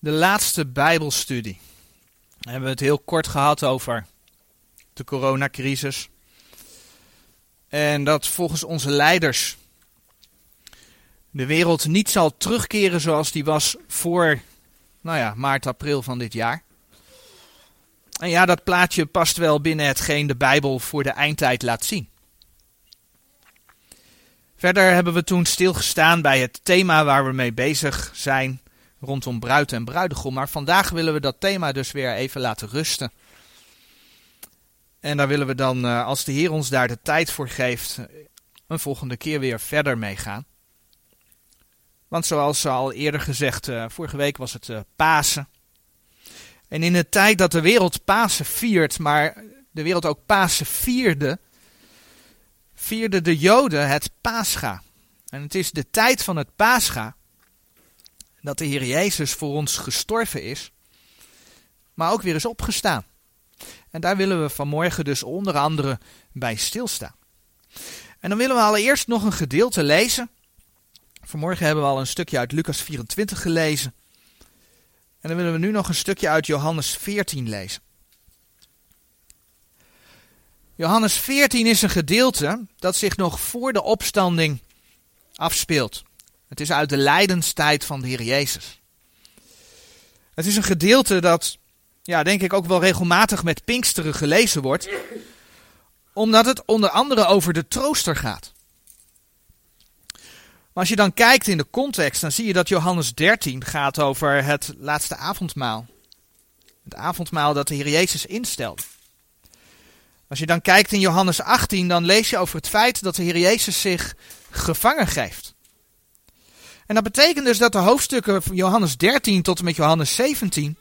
de laatste Bijbelstudie. We hebben het heel kort gehad over de coronacrisis. En dat volgens onze leiders de wereld niet zal terugkeren zoals die was voor nou ja, maart, april van dit jaar. En ja, dat plaatje past wel binnen hetgeen de Bijbel voor de eindtijd laat zien. Verder hebben we toen stilgestaan bij het thema waar we mee bezig zijn rondom bruid en bruidegom. Maar vandaag willen we dat thema dus weer even laten rusten. En daar willen we dan, eh, als de Heer ons daar de tijd voor geeft, een volgende keer weer verder mee gaan. Want zoals al eerder gezegd, uh, vorige week was het uh, Pasen. En in de tijd dat de wereld Pasen viert, maar de wereld ook Pasen vierde, vierden de Joden het Pascha. En het is de tijd van het Pascha dat de Heer Jezus voor ons gestorven is, maar ook weer is opgestaan. En daar willen we vanmorgen dus onder andere bij stilstaan. En dan willen we allereerst nog een gedeelte lezen. Vanmorgen hebben we al een stukje uit Lucas 24 gelezen. En dan willen we nu nog een stukje uit Johannes 14 lezen. Johannes 14 is een gedeelte dat zich nog voor de opstanding afspeelt. Het is uit de lijdenstijd van de Heer Jezus. Het is een gedeelte dat, ja, denk ik ook wel regelmatig met Pinksteren gelezen wordt, omdat het onder andere over de trooster gaat. Maar als je dan kijkt in de context, dan zie je dat Johannes 13 gaat over het laatste avondmaal. Het avondmaal dat de Heer Jezus instelde. Als je dan kijkt in Johannes 18, dan lees je over het feit dat de Heer Jezus zich gevangen geeft. En dat betekent dus dat de hoofdstukken van Johannes 13 tot en met Johannes 17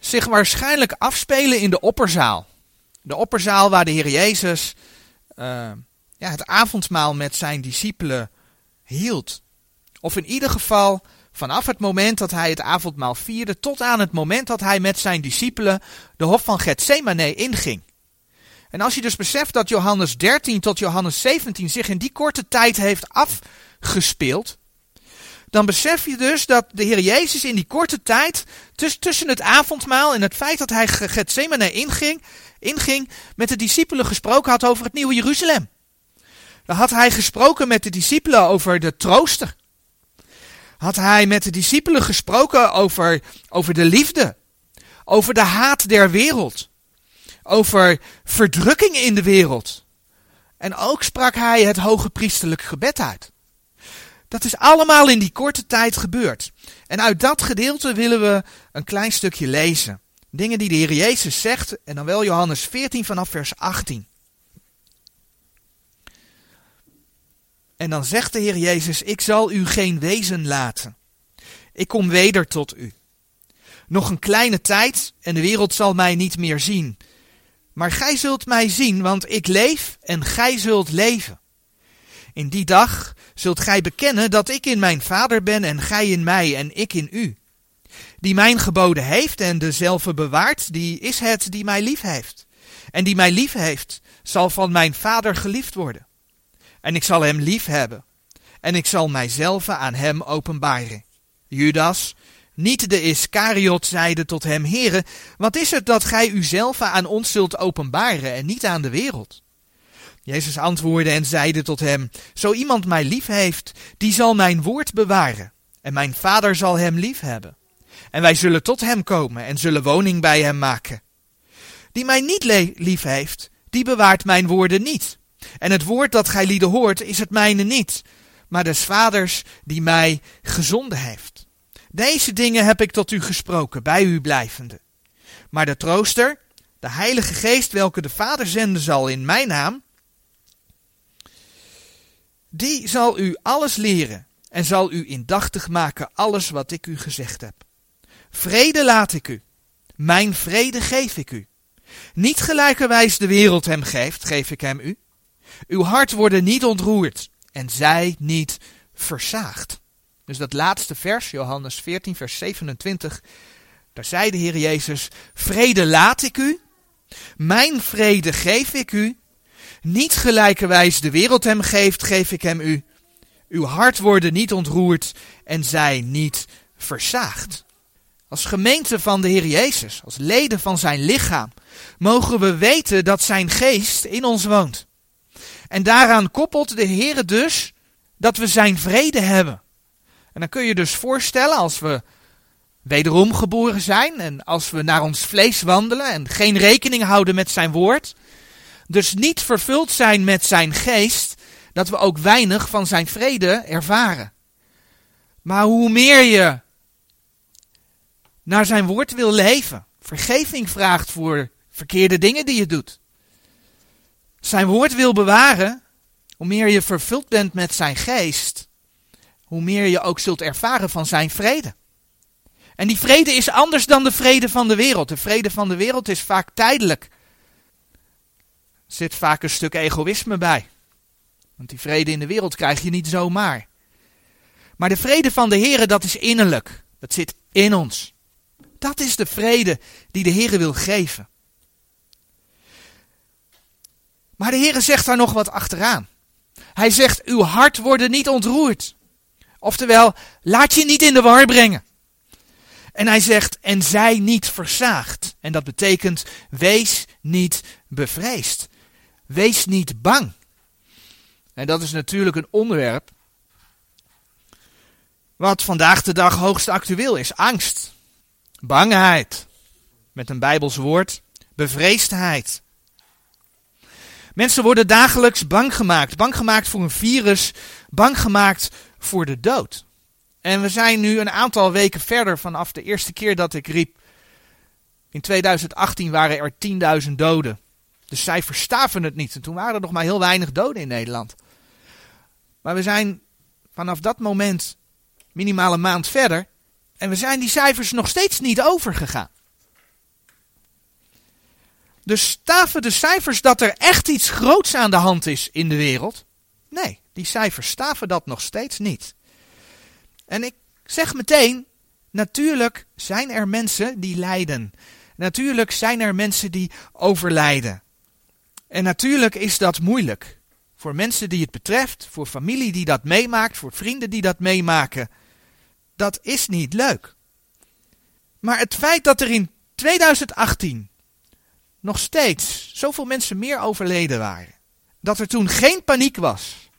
zich waarschijnlijk afspelen in de opperzaal. De opperzaal waar de Heer Jezus uh, ja, het avondmaal met zijn discipelen hield. Of in ieder geval vanaf het moment dat hij het avondmaal vierde tot aan het moment dat hij met zijn discipelen de hof van Gethsemane inging. En als je dus beseft dat Johannes 13 tot Johannes 17 zich in die korte tijd heeft afgespeeld, dan besef je dus dat de Heer Jezus in die korte tijd tussen het avondmaal en het feit dat hij Gethsemane inging, inging, met de discipelen gesproken had over het nieuwe Jeruzalem. Dan had hij gesproken met de discipelen over de trooster. Had hij met de discipelen gesproken over, over de liefde. Over de haat der wereld. Over verdrukking in de wereld. En ook sprak hij het hoge priesterlijk gebed uit. Dat is allemaal in die korte tijd gebeurd. En uit dat gedeelte willen we een klein stukje lezen. Dingen die de Heer Jezus zegt, en dan wel Johannes 14 vanaf vers 18. En dan zegt de Heer Jezus, ik zal u geen wezen laten. Ik kom weder tot u. Nog een kleine tijd en de wereld zal mij niet meer zien. Maar gij zult mij zien, want ik leef en gij zult leven. In die dag zult gij bekennen dat ik in mijn Vader ben en gij in mij en ik in u. Die mijn geboden heeft en dezelfde bewaart, die is het die mij lief heeft. En die mij lief heeft, zal van mijn Vader geliefd worden en ik zal hem lief hebben. En ik zal mijzelf aan hem openbaren. Judas, niet de Iscariot, zeide tot hem, Heere, wat is het dat gij uzelf aan ons zult openbaren en niet aan de wereld? Jezus antwoordde en zeide tot hem, Zo iemand mij lief heeft, die zal mijn woord bewaren, en mijn vader zal hem lief hebben. En wij zullen tot hem komen en zullen woning bij hem maken. Die mij niet lief heeft, die bewaart mijn woorden niet. En het woord dat gij lieden hoort, is het mijne niet, maar des vaders die mij gezonden heeft. Deze dingen heb ik tot u gesproken, bij u blijvende. Maar de trooster, de heilige geest, welke de vader zenden zal in mijn naam, die zal u alles leren en zal u indachtig maken alles wat ik u gezegd heb. Vrede laat ik u, mijn vrede geef ik u. Niet gelijkerwijs de wereld hem geeft, geef ik hem u. Uw hart worden niet ontroerd en zij niet versaagd. Dus dat laatste vers, Johannes 14, vers 27, daar zei de Heer Jezus, vrede laat ik u, mijn vrede geef ik u, niet gelijkerwijs de wereld hem geeft, geef ik hem u. Uw hart worden niet ontroerd en zij niet versaagt. Als gemeente van de Heer Jezus, als leden van zijn lichaam, mogen we weten dat zijn geest in ons woont. En daaraan koppelt de Heer dus dat we zijn vrede hebben. En dan kun je dus voorstellen als we wederom geboren zijn en als we naar ons vlees wandelen en geen rekening houden met zijn woord, dus niet vervuld zijn met zijn geest, dat we ook weinig van zijn vrede ervaren. Maar hoe meer je naar zijn woord wil leven, vergeving vraagt voor verkeerde dingen die je doet, zijn woord wil bewaren, hoe meer je vervuld bent met zijn geest, hoe meer je ook zult ervaren van zijn vrede. En die vrede is anders dan de vrede van de wereld. De vrede van de wereld is vaak tijdelijk. Zit vaak een stuk egoïsme bij. Want die vrede in de wereld krijg je niet zomaar. Maar de vrede van de Heer, dat is innerlijk. Dat zit in ons. Dat is de vrede die de Heer wil geven. Maar de Heer zegt daar nog wat achteraan. Hij zegt, uw hart wordt niet ontroerd. Oftewel, laat je niet in de war brengen. En hij zegt, en zij niet versaagd. En dat betekent, wees niet bevreesd. Wees niet bang. En dat is natuurlijk een onderwerp wat vandaag de dag hoogst actueel is. Angst, bangheid, met een Bijbels woord, bevreesdheid. Mensen worden dagelijks bang gemaakt. Bang gemaakt voor een virus, bang gemaakt voor de dood. En we zijn nu een aantal weken verder vanaf de eerste keer dat ik riep. In 2018 waren er 10.000 doden. De cijfers staven het niet. En toen waren er nog maar heel weinig doden in Nederland. Maar we zijn vanaf dat moment minimaal een maand verder. En we zijn die cijfers nog steeds niet overgegaan. Dus staven de cijfers dat er echt iets groots aan de hand is in de wereld? Nee, die cijfers staven dat nog steeds niet. En ik zeg meteen, natuurlijk zijn er mensen die lijden. Natuurlijk zijn er mensen die overlijden. En natuurlijk is dat moeilijk. Voor mensen die het betreft, voor familie die dat meemaakt, voor vrienden die dat meemaken. Dat is niet leuk. Maar het feit dat er in 2018 nog steeds zoveel mensen meer overleden waren. Dat er toen geen paniek was.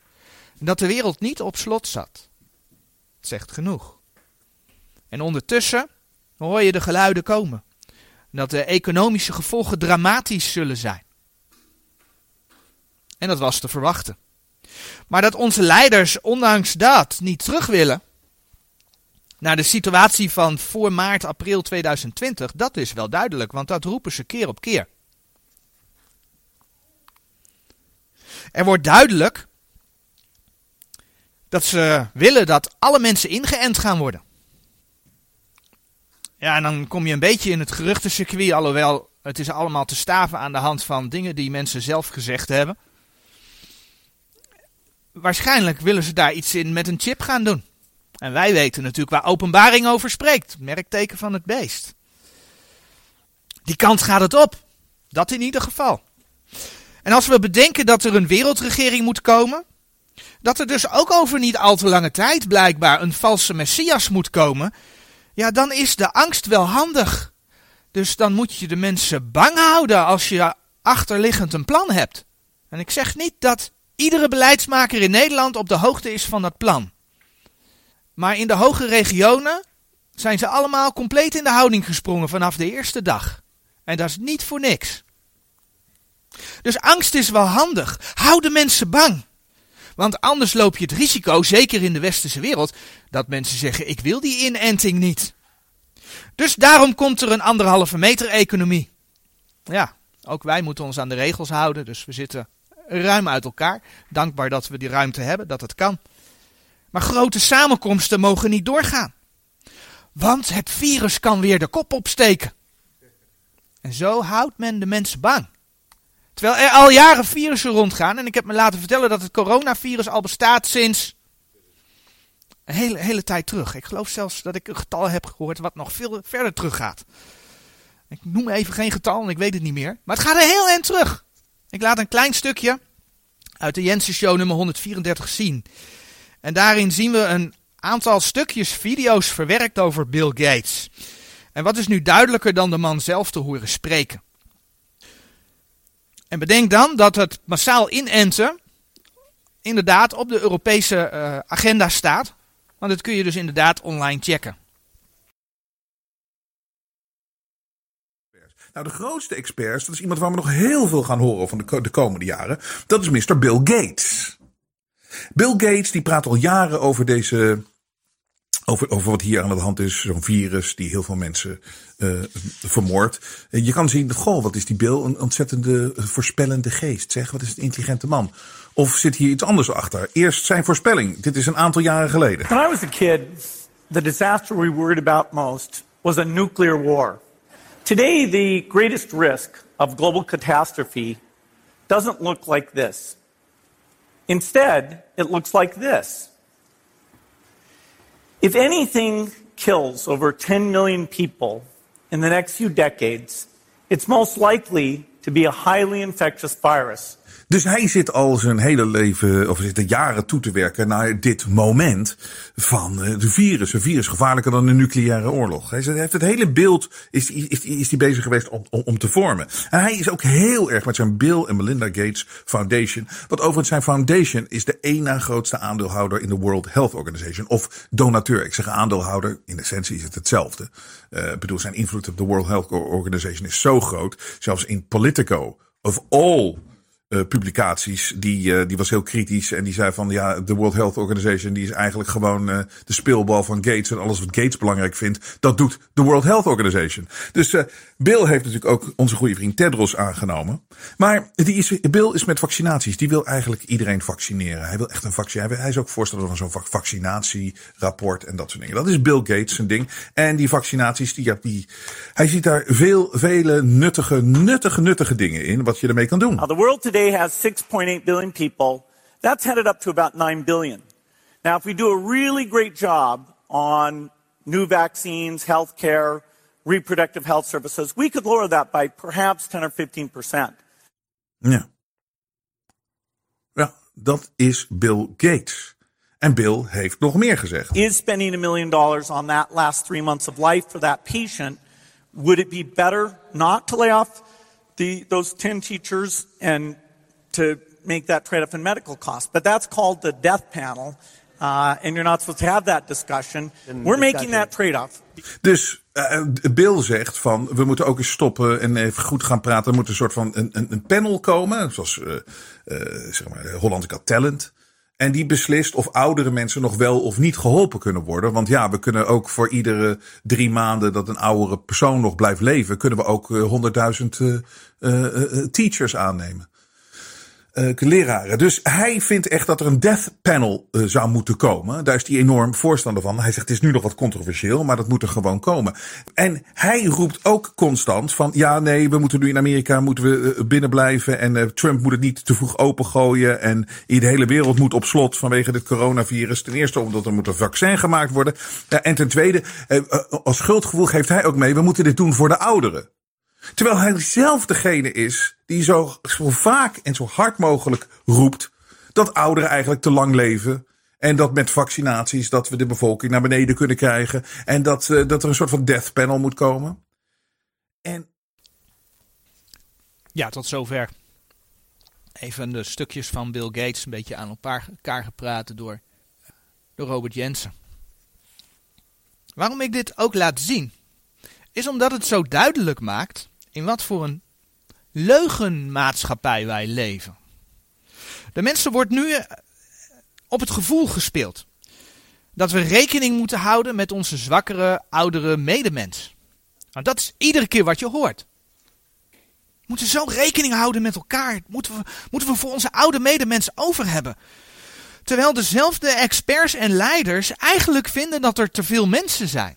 Dat de wereld niet op slot zat. zegt genoeg. En ondertussen hoor je de geluiden komen. Dat de economische gevolgen dramatisch zullen zijn. En dat was te verwachten. Maar dat onze leiders ondanks dat niet terug willen naar de situatie van voor maart, april 2020, dat is wel duidelijk, want dat roepen ze keer op keer. Er wordt duidelijk dat ze willen dat alle mensen ingeënt gaan worden. Ja, en dan kom je een beetje in het geruchtencircuit, alhoewel het is allemaal te staven aan de hand van dingen die mensen zelf gezegd hebben. Waarschijnlijk willen ze daar iets in met een chip gaan doen. En wij weten natuurlijk waar openbaring over spreekt. Merkteken van het beest. Die kant gaat het op. Dat in ieder geval. En als we bedenken dat er een wereldregering moet komen, dat er dus ook over niet al te lange tijd blijkbaar een valse messias moet komen, ja, dan is de angst wel handig. Dus dan moet je de mensen bang houden als je achterliggend een plan hebt. En ik zeg niet dat iedere beleidsmaker in Nederland op de hoogte is van dat plan. Maar in de hoge regionen zijn ze allemaal compleet in de houding gesprongen vanaf de eerste dag. En dat is niet voor niks. Dus angst is wel handig. Hou de mensen bang. Want anders loop je het risico, zeker in de westerse wereld, dat mensen zeggen: Ik wil die inenting niet. Dus daarom komt er een anderhalve meter economie. Ja, ook wij moeten ons aan de regels houden, dus we zitten ruim uit elkaar. Dankbaar dat we die ruimte hebben, dat het kan. Maar grote samenkomsten mogen niet doorgaan. Want het virus kan weer de kop opsteken. En zo houdt men de mensen bang. Terwijl er al jaren virussen rondgaan. En ik heb me laten vertellen dat het coronavirus al bestaat sinds een hele, hele tijd terug. Ik geloof zelfs dat ik een getal heb gehoord wat nog veel verder terug gaat. Ik noem even geen getal, en ik weet het niet meer. Maar het gaat er heel eind terug. Ik laat een klein stukje uit de Jensen Show nummer 134 zien. En daarin zien we een aantal stukjes video's verwerkt over Bill Gates. En wat is nu duidelijker dan de man zelf te horen spreken? En bedenk dan dat het massaal inenten inderdaad op de Europese uh, agenda staat. Want dat kun je dus inderdaad online checken. Nou, de grootste experts, dat is iemand waar we nog heel veel gaan horen van de, de komende jaren. Dat is Mr. Bill Gates. Bill Gates die praat al jaren over deze. Over, over wat hier aan de hand is. Zo'n virus die heel veel mensen uh, vermoordt. Je kan zien, goh, wat is die Bill een ontzettende voorspellende geest. Zeg, wat is een intelligente man. Of zit hier iets anders achter? Eerst zijn voorspelling. Dit is een aantal jaren geleden. When I was a kid, the disaster we worried about most was a nuclear war. Today, the greatest risk of global catastrophe doesn't look like this. Instead, it looks like this. If anything kills over 10 million people in the next few decades, it's most likely to be a highly infectious virus Dus hij zit al zijn hele leven, of zit er jaren toe te werken naar dit moment van eh, de virus. Een virus gevaarlijker dan een nucleaire oorlog. Hij heeft het hele beeld, is, is, is hij bezig geweest om, om, te vormen. En hij is ook heel erg met zijn Bill en Melinda Gates Foundation. Wat overigens zijn foundation is de één grootste aandeelhouder in de World Health Organization. Of donateur. Ik zeg aandeelhouder, in essentie is het hetzelfde. Uh, ik bedoel, zijn invloed op de World Health Organization is zo groot. Zelfs in Politico, of all uh, publicaties, die, uh, die was heel kritisch. En die zei van ja, de World Health Organization die is eigenlijk gewoon uh, de speelbal van Gates. En alles wat Gates belangrijk vindt, dat doet de World Health Organization. Dus Bill heeft natuurlijk ook onze goede vriend Tedros aangenomen. Maar die is, Bill is met vaccinaties. Die wil eigenlijk iedereen vaccineren. Hij wil echt een vaccin. Hij is ook voorstander van zo'n vaccinatierapport en dat soort dingen. Dat is Bill Gates zijn ding. En die vaccinaties, die, ja, die, hij ziet daar veel, vele nuttige, nuttige, nuttige dingen in. Wat je ermee kan doen. world today has 6.8 billion people. That's headed up to about 9 billion. Now, if we do a really great job on new vaccines, healthcare, reproductive health services, we could lower that by perhaps 10 or 15 percent. Ja. Ja, dat is Bill Gates. En Bill heeft nog meer gezegd. Is spending a million dollars on that last three months of life for that patient, would it be better not to lay off the, those 10 teachers and to make that trade-off in medical costs. But that's called the death panel. Uh, and you're not supposed to have that discussion. We're making that trade-off. Dus uh, Bill zegt van we moeten ook eens stoppen en even goed gaan praten. Er moet een soort van een, een, een panel komen, zoals uh, zeg maar Holland Got Talent. En die beslist of oudere mensen nog wel of niet geholpen kunnen worden. Want ja, we kunnen ook voor iedere drie maanden dat een oudere persoon nog blijft leven, kunnen we ook honderdduizend teachers aannemen uh, leraren. Dus hij vindt echt dat er een death panel uh, zou moeten komen. Daar is hij enorm voorstander van. Hij zegt het is nu nog wat controversieel, maar dat moet er gewoon komen. En hij roept ook constant van ja nee, we moeten nu in Amerika moeten we uh, binnen blijven en Trump moet het niet te vroeg opengooien en de hele wereld moet op slot vanwege dit coronavirus. Ten eerste omdat er moet een vaccin gemaakt worden. En ten tweede, als schuldgevoel geeft hij ook mee, we moeten dit doen voor de ouderen. Terwijl hij zelf degene is die zo, zo vaak en zo hard mogelijk roept dat ouderen eigenlijk te lang leven. En dat met vaccinaties dat we de bevolking naar beneden kunnen krijgen. En dat, uh, dat er een soort van death panel moet komen. En. Ja, tot zover. Even de stukjes van Bill Gates een beetje aan elkaar gepraat door, door Robert Jensen. Waarom ik dit ook laat zien, is omdat het zo duidelijk maakt in wat voor een leugenmaatschappij wij leven. De mensen wordt nu eh, op het gevoel gespeeld dat we rekening moeten houden met onze zwakkere, oudere medemens. Want dat is iedere keer wat je hoort. We moeten zo rekening houden met elkaar. Moeten we, moeten we voor onze oude medemens over hebben. Terwijl dezelfde experts en leiders eigenlijk vinden dat er te veel mensen zijn.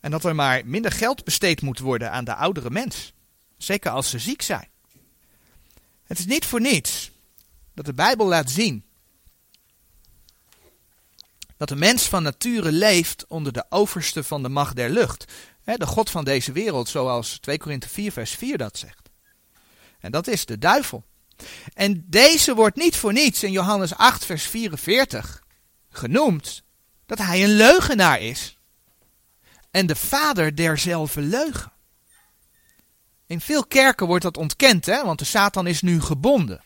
En dat er maar minder geld besteed moet worden aan de oudere mens. Zeker als ze ziek zijn. Het is niet voor niets dat de Bijbel laat zien dat de mens van nature leeft onder de overste van de macht der lucht. De God van deze wereld, zoals 2 Korinthe 4, vers 4 dat zegt. En dat is de duivel. En deze wordt niet voor niets in Johannes 8, vers 44 genoemd dat hij een leugenaar is en de vader derzelfde leugen. In veel kerken wordt dat ontkend, hè? want de Satan is nu gebonden.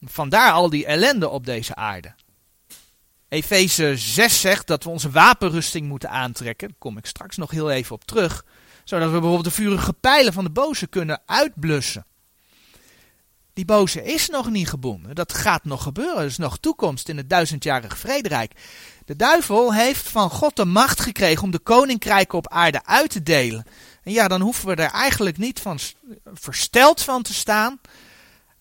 Vandaar al die ellende op deze aarde. Efeze 6 zegt dat we onze wapenrusting moeten aantrekken. Daar kom ik straks nog heel even op terug. Zodat we bijvoorbeeld de vurige pijlen van de boze kunnen uitblussen. Die boze is nog niet gebonden. Dat gaat nog gebeuren. Er is nog toekomst in het duizendjarige vrederijk. De duivel heeft van God de macht gekregen om de koninkrijken op aarde uit te delen. En ja, dan hoeven we er eigenlijk niet van versteld van te staan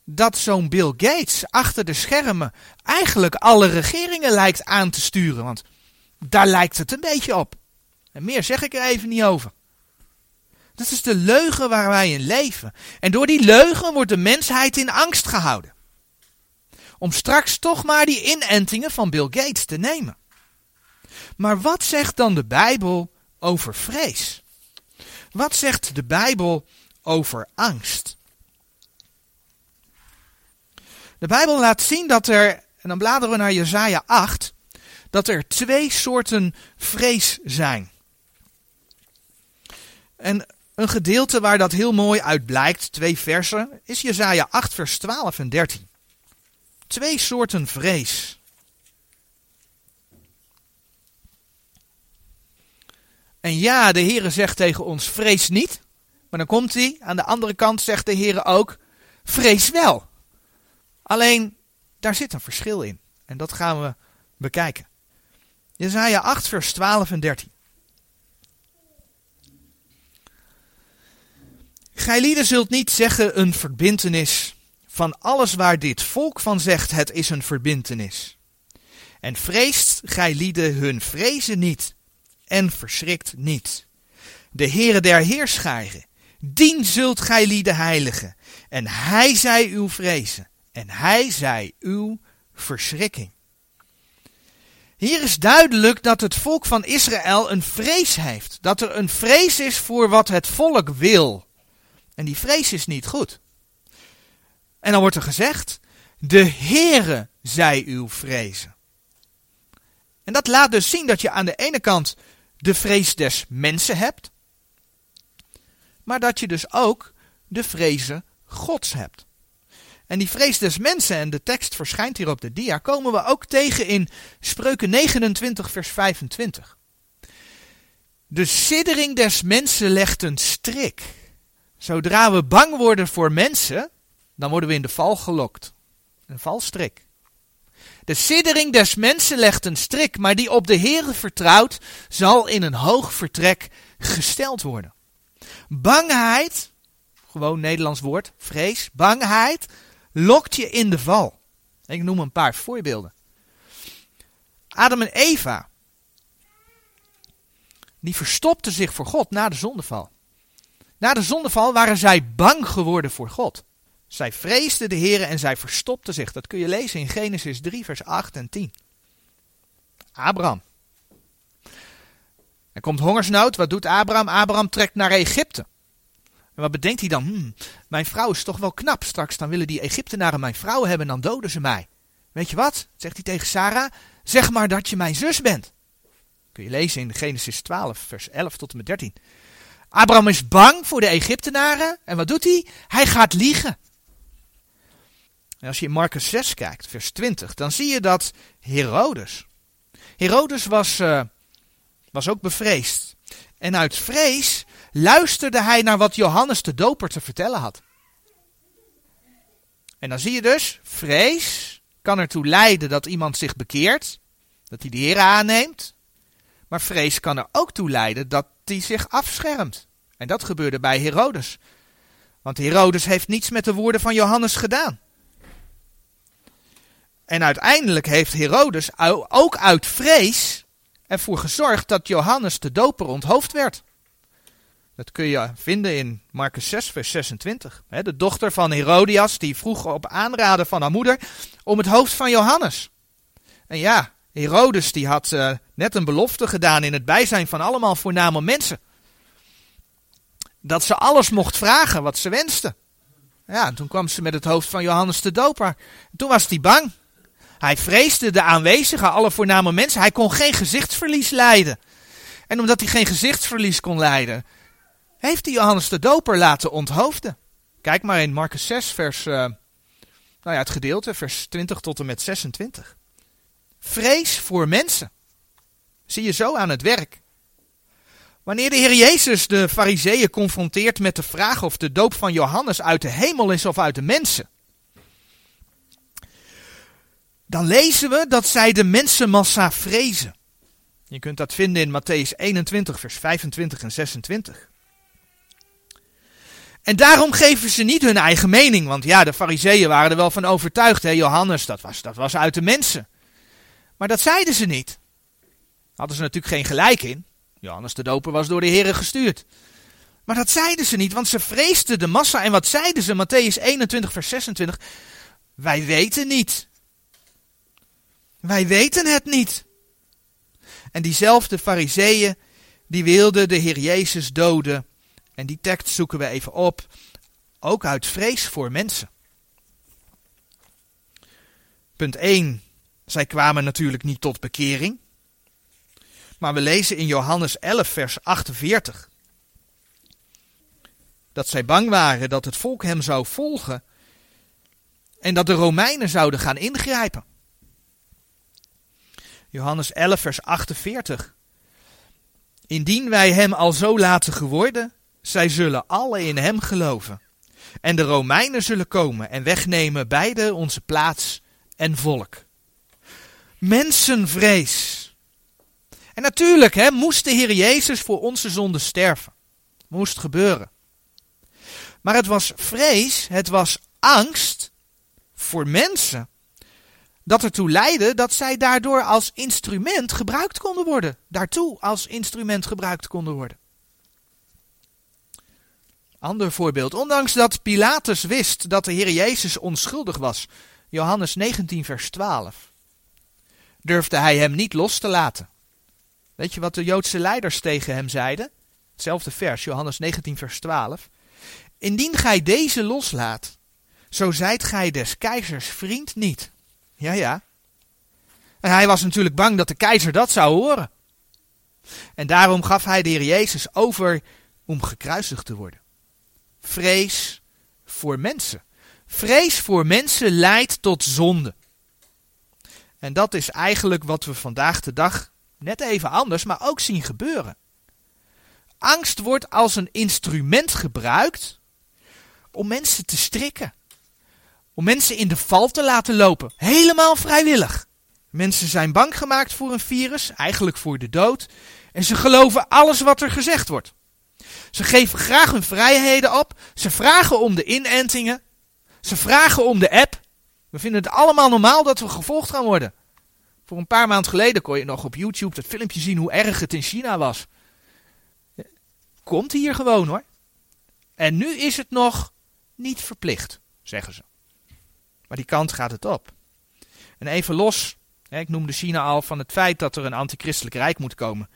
dat zo'n Bill Gates achter de schermen eigenlijk alle regeringen lijkt aan te sturen. Want daar lijkt het een beetje op. En meer zeg ik er even niet over. Dat is de leugen waar wij in leven. En door die leugen wordt de mensheid in angst gehouden. Om straks toch maar die inentingen van Bill Gates te nemen. Maar wat zegt dan de Bijbel over vrees? Wat zegt de Bijbel over angst? De Bijbel laat zien dat er, en dan bladeren we naar Jesaja 8, dat er twee soorten vrees zijn. En een gedeelte waar dat heel mooi uit blijkt, twee versen, is Jesaja 8 vers 12 en 13. Twee soorten vrees. En ja, de Heere zegt tegen ons, vrees niet. Maar dan komt hij, aan de andere kant zegt de Heere ook, vrees wel. Alleen, daar zit een verschil in. En dat gaan we bekijken. Jezaja 8 vers 12 en 13. Gijlieden zult niet zeggen een verbintenis van alles waar dit volk van zegt het is een verbintenis. En vreest gijlieden hun vrezen niet en verschrikt niet. De Heere der Heerscharen, dien zult gij lieden heiligen, en hij zij uw vrezen, en hij zij uw verschrikking. Hier is duidelijk dat het volk van Israël een vrees heeft. Dat er een vrees is voor wat het volk wil. En die vrees is niet goed. En dan wordt er gezegd, de Heere zij uw vrezen. En dat laat dus zien dat je aan de ene kant de vrees des mensen hebt, maar dat je dus ook de vrezen Gods hebt. En die vrees des mensen, en de tekst verschijnt hier op de dia, komen we ook tegen in Spreuken 29, vers 25. De siddering des mensen legt een strik. Zodra we bang worden voor mensen, dan worden we in de val gelokt. Een valstrik. De siddering des mensen legt een strik, maar die op de Heere vertrouwt, zal in een hoog vertrek gesteld worden. Bangheid, gewoon Nederlands woord, vrees, bangheid, lokt je in de val. Ik noem een paar voorbeelden. Adam en Eva, die verstopten zich voor God na de zondeval. Na de zondeval waren zij bang geworden voor God. Zij vreesden de Heer en zij verstopten zich. Dat kun je lezen in Genesis 3, vers 8 en 10. Abraham. Er komt hongersnood. Wat doet Abraham? Abraham trekt naar Egypte. En wat bedenkt hij dan? Hmm, mijn vrouw is toch wel knap. Straks dan willen die Egyptenaren mijn vrouw hebben en dan doden ze mij. Weet je wat? Zegt hij tegen Sarah. Zeg maar dat je mijn zus bent. Kun je lezen in Genesis 12, vers 11 tot en met 13. Abraham is bang voor de Egyptenaren. En wat doet hij? Hij gaat liegen. En als je in Marcus 6 kijkt, vers 20, dan zie je dat Herodes. Herodes was, uh, was ook bevreesd. En uit vrees luisterde hij naar wat Johannes de Doper te vertellen had. En dan zie je dus, vrees kan ertoe leiden dat iemand zich bekeert, dat hij de Heer aanneemt. Maar vrees kan er ook toe leiden dat hij zich afschermt. En dat gebeurde bij Herodes. Want Herodes heeft niets met de woorden van Johannes gedaan. En uiteindelijk heeft Herodes ook uit vrees ervoor gezorgd dat Johannes de doper onthoofd werd. Dat kun je vinden in Marcus 6, vers 26. De dochter van Herodias, die vroeg op aanraden van haar moeder om het hoofd van Johannes. En ja, Herodes die had uh, net een belofte gedaan in het bijzijn van allemaal voorname mensen. Dat ze alles mocht vragen wat ze wenste. Ja, toen kwam ze met het hoofd van Johannes de Doper. Toen was hij bang. Hij vreesde de aanwezigen, alle voorname mensen. Hij kon geen gezichtsverlies lijden. En omdat hij geen gezichtsverlies kon lijden, heeft hij Johannes de Doper laten onthoofden. Kijk maar in Marcus 6, vers, uh, nou ja, het gedeelte, vers 20 tot en met 26. Vrees voor mensen. Zie je zo aan het werk. Wanneer de Heer Jezus de Fariseeën confronteert met de vraag of de doop van Johannes uit de hemel is of uit de mensen, dan lezen we dat zij de mensenmassa vrezen. Je kunt dat vinden in Matthäus 21, vers 25 en 26. En daarom geven ze niet hun eigen mening, want ja, de fariseeën waren er wel van overtuigd. Hè? Johannes, dat was, dat was uit de mensen. Maar dat zeiden ze niet. Hadden ze natuurlijk geen gelijk in. Johannes de Doper was door de Heren gestuurd. Maar dat zeiden ze niet, want ze vreesden de massa. En wat zeiden ze? Matthäus 21, vers 26. Wij weten niet. Wij weten het niet. En diezelfde fariseeën, die wilden de Heer Jezus doden. En die tekst zoeken we even op. Ook uit vrees voor mensen. Punt 1. Zij kwamen natuurlijk niet tot bekering. Maar we lezen in Johannes 11, vers 48. Dat zij bang waren dat het volk hem zou volgen. En dat de Romeinen zouden gaan ingrijpen. Johannes 11, vers 48. Indien wij hem al zo laten geworden, zij zullen alle in hem geloven. En de Romeinen zullen komen en wegnemen beide onze plaats en volk. Mensenvrees. En natuurlijk hè, moest de Heer Jezus voor onze zonde sterven. Moest gebeuren. Maar het was vrees, het was angst voor mensen dat ertoe leidde dat zij daardoor als instrument gebruikt konden worden. Daartoe als instrument gebruikt konden worden. Ander voorbeeld. Ondanks dat Pilatus wist dat de Heer Jezus onschuldig was, Johannes 19, vers 12, durfde hij hem niet los te laten. Weet je wat de Joodse leiders tegen hem zeiden? Hetzelfde vers, Johannes 19, vers 12. Indien gij deze loslaat, zo zijt gij des keizers vriend niet. Ja, ja. En hij was natuurlijk bang dat de keizer dat zou horen. En daarom gaf hij de Heer Jezus over om gekruisigd te worden. Vrees voor mensen. Vrees voor mensen leidt tot zonde. En dat is eigenlijk wat we vandaag de dag net even anders, maar ook zien gebeuren. Angst wordt als een instrument gebruikt om mensen te strikken. Om mensen in de val te laten lopen. Helemaal vrijwillig. Mensen zijn bang gemaakt voor een virus, eigenlijk voor de dood. En ze geloven alles wat er gezegd wordt. Ze geven graag hun vrijheden op. Ze vragen om de inentingen. Ze vragen om de app. We vinden het allemaal normaal dat we gevolgd gaan worden. Voor een paar maanden geleden kon je nog op YouTube dat filmpje zien hoe erg het in China was. Komt hier gewoon hoor. En nu is het nog niet verplicht, zeggen ze. Maar die kant gaat het op. En even los, ik noemde China al van het feit dat er een antichristelijk rijk moet komen.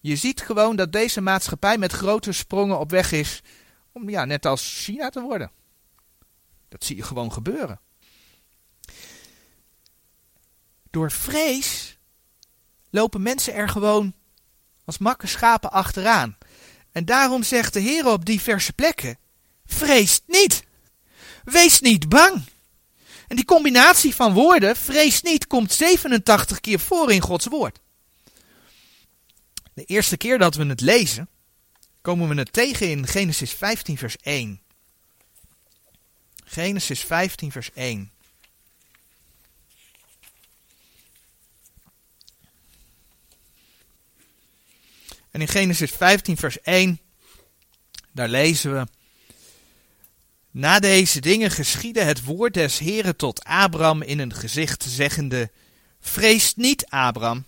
Je ziet gewoon dat deze maatschappij met grote sprongen op weg is om ja, net als China te worden. Dat zie je gewoon gebeuren. Door vrees lopen mensen er gewoon als makke schapen achteraan. En daarom zegt de Heer op diverse plekken: vrees niet. Wees niet bang. En die combinatie van woorden, vrees niet, komt 87 keer voor in Gods woord. De eerste keer dat we het lezen, komen we het tegen in Genesis 15, vers 1. Genesis 15, vers 1. En in Genesis 15, vers 1, daar lezen we. Na deze dingen geschiedde het woord des Heren tot Abram in een gezicht, zeggende: Vrees niet, Abram,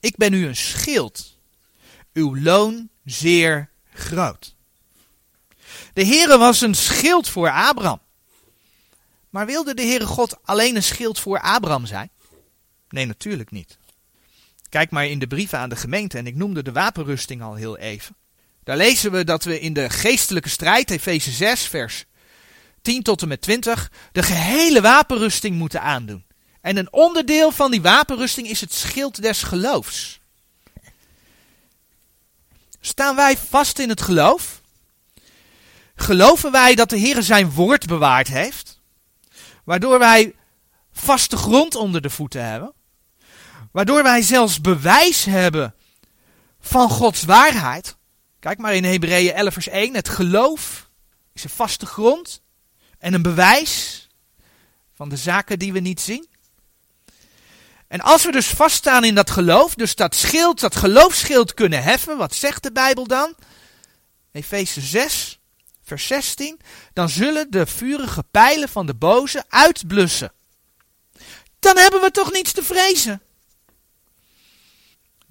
ik ben u een schild, uw loon zeer groot. De Heere was een schild voor Abram. Maar wilde de Heere God alleen een schild voor Abram zijn? Nee, natuurlijk niet. Kijk maar in de brieven aan de gemeente en ik noemde de wapenrusting al heel even. Daar lezen we dat we in de geestelijke strijd, Efeze 6, vers 10 tot en met 20, de gehele wapenrusting moeten aandoen. En een onderdeel van die wapenrusting is het schild des geloofs. Staan wij vast in het geloof? Geloven wij dat de Heer zijn woord bewaard heeft? Waardoor wij vaste grond onder de voeten hebben? Waardoor wij zelfs bewijs hebben van Gods waarheid? Kijk maar in Hebreeën 11 vers 1. Het geloof is een vaste grond en een bewijs van de zaken die we niet zien. En als we dus vaststaan in dat geloof, dus dat schild, dat geloofschild kunnen heffen, wat zegt de Bijbel dan? Efeze 6, vers 16. Dan zullen de vurige pijlen van de boze uitblussen. Dan hebben we toch niets te vrezen.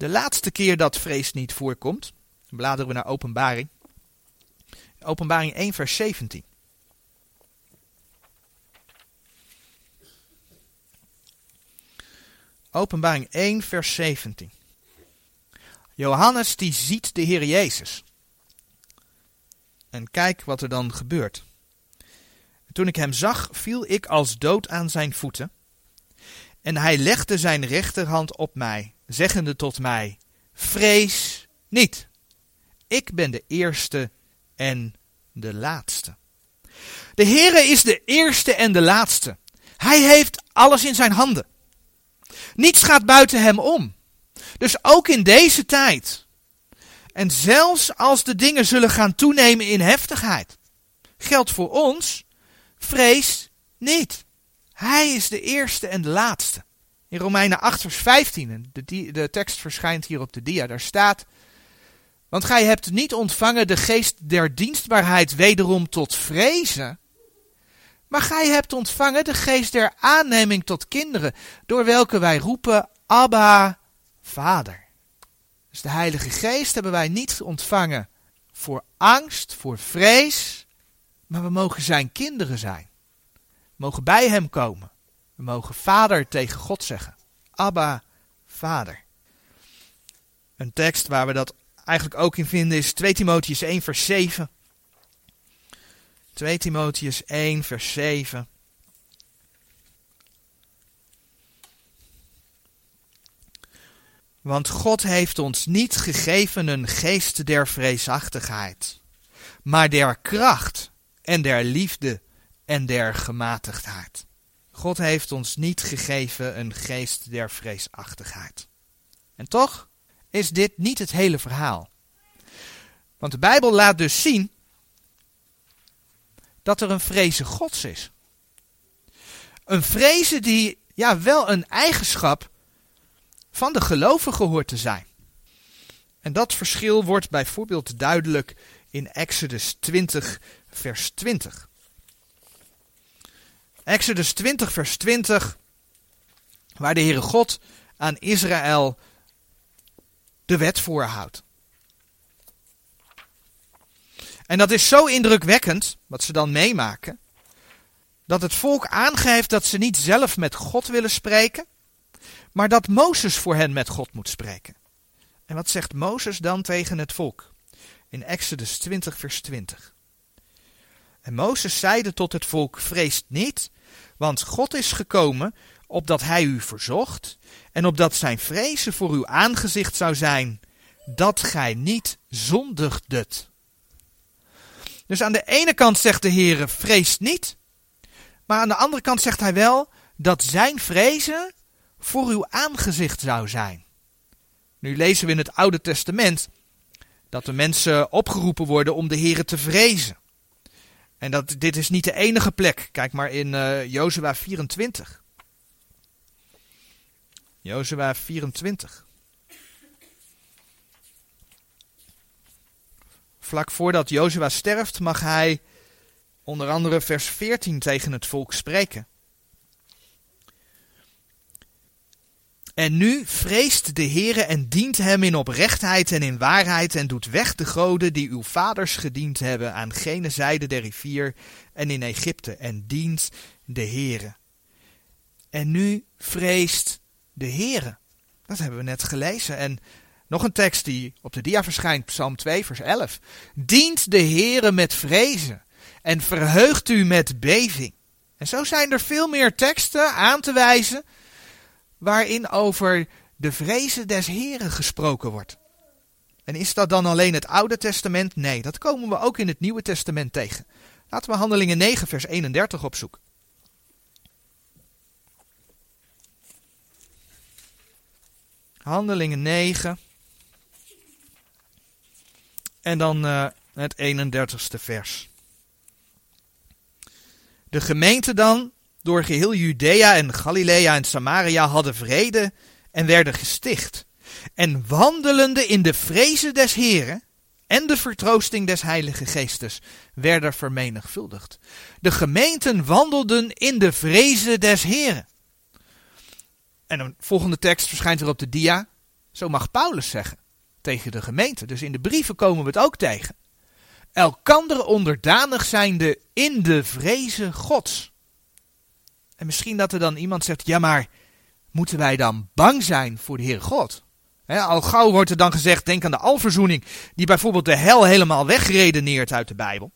De laatste keer dat vrees niet voorkomt, bladeren we naar Openbaring. Openbaring 1, vers 17. Openbaring 1, vers 17. Johannes die ziet de Heer Jezus. En kijk wat er dan gebeurt. Toen ik hem zag, viel ik als dood aan zijn voeten. En hij legde zijn rechterhand op mij, zeggende tot mij: Vrees niet. Ik ben de eerste en de laatste. De Heere is de eerste en de laatste. Hij heeft alles in zijn handen. Niets gaat buiten hem om. Dus ook in deze tijd. En zelfs als de dingen zullen gaan toenemen in heftigheid, geldt voor ons, vrees niet. Hij is de eerste en de laatste. In Romeinen 8 vers 15, de, de tekst verschijnt hier op de dia, daar staat, want gij hebt niet ontvangen de geest der dienstbaarheid wederom tot vrezen, maar gij hebt ontvangen de geest der aanneming tot kinderen, door welke wij roepen, Abba, Vader. Dus de Heilige Geest hebben wij niet ontvangen voor angst, voor vrees, maar we mogen zijn kinderen zijn. Mogen bij Hem komen. We mogen Vader tegen God zeggen. Abba, Vader. Een tekst waar we dat eigenlijk ook in vinden is 2 Timotheus 1 vers 7. 2 Timotheus 1 vers 7. Want God heeft ons niet gegeven een geest der vreesachtigheid, maar der kracht en der liefde en der gematigdheid. God heeft ons niet gegeven een geest der vreesachtigheid. En toch is dit niet het hele verhaal. Want de Bijbel laat dus zien dat er een vrezen Gods is. Een vrezen die ja wel een eigenschap van de gelovigen hoort te zijn. En dat verschil wordt bijvoorbeeld duidelijk in Exodus 20, vers 20. Exodus 20, vers 20, waar de Heere God aan Israël de wet voorhoudt. En dat is zo indrukwekkend, wat ze dan meemaken, dat het volk aangeeft dat ze niet zelf met God willen spreken, maar dat Mozes voor hen met God moet spreken. En wat zegt Mozes dan tegen het volk? In Exodus 20, vers 20. En Mozes zeide tot het volk: Vreest niet, want God is gekomen opdat hij u verzocht en opdat zijn vrezen voor uw aangezicht zou zijn, dat gij niet zondigdet. Dus aan de ene kant zegt de Heer, vrees niet. Maar aan de andere kant zegt hij wel dat zijn vrezen voor uw aangezicht zou zijn. Nu lezen we in het Oude Testament dat de mensen opgeroepen worden om de Heer te vrezen. En dat, dit is niet de enige plek. Kijk maar in uh, Jozua 24. Jozua 24. Vlak voordat Jozua sterft mag hij onder andere vers 14 tegen het volk spreken. En nu vreest de Heere en dient hem in oprechtheid en in waarheid en doet weg de goden die uw vaders gediend hebben aan gene zijde der rivier en in Egypte en dient de Heere. En nu vreest de Heere. Dat hebben we net gelezen. En nog een tekst die op de dia verschijnt, Psalm 2, vers 11. Dient de Heere met vrezen en verheugt u met beving. En zo zijn er veel meer teksten aan te wijzen waarin over de vrezen des Heren gesproken wordt. En is dat dan alleen het Oude Testament? Nee, dat komen we ook in het Nieuwe Testament tegen. Laten we Handelingen 9, vers 31 opzoeken. Handelingen 9. En dan uh, het 31ste vers. De gemeente dan, door geheel Judea en Galilea en Samaria, hadden vrede en werden gesticht. En wandelende in de vrezen des Heren en de vertroosting des Heilige Geestes werden vermenigvuldigd. De gemeenten wandelden in de vrezen des Heren. En een volgende tekst verschijnt er op de dia. Zo mag Paulus zeggen tegen de gemeente. Dus in de brieven komen we het ook tegen. Elkander onderdanig zijnde in de vrezen Gods. En misschien dat er dan iemand zegt: ja, maar moeten wij dan bang zijn voor de Heer God? al gauw wordt er dan gezegd: denk aan de alverzoening, die bijvoorbeeld de hel helemaal wegredeneert uit de Bijbel.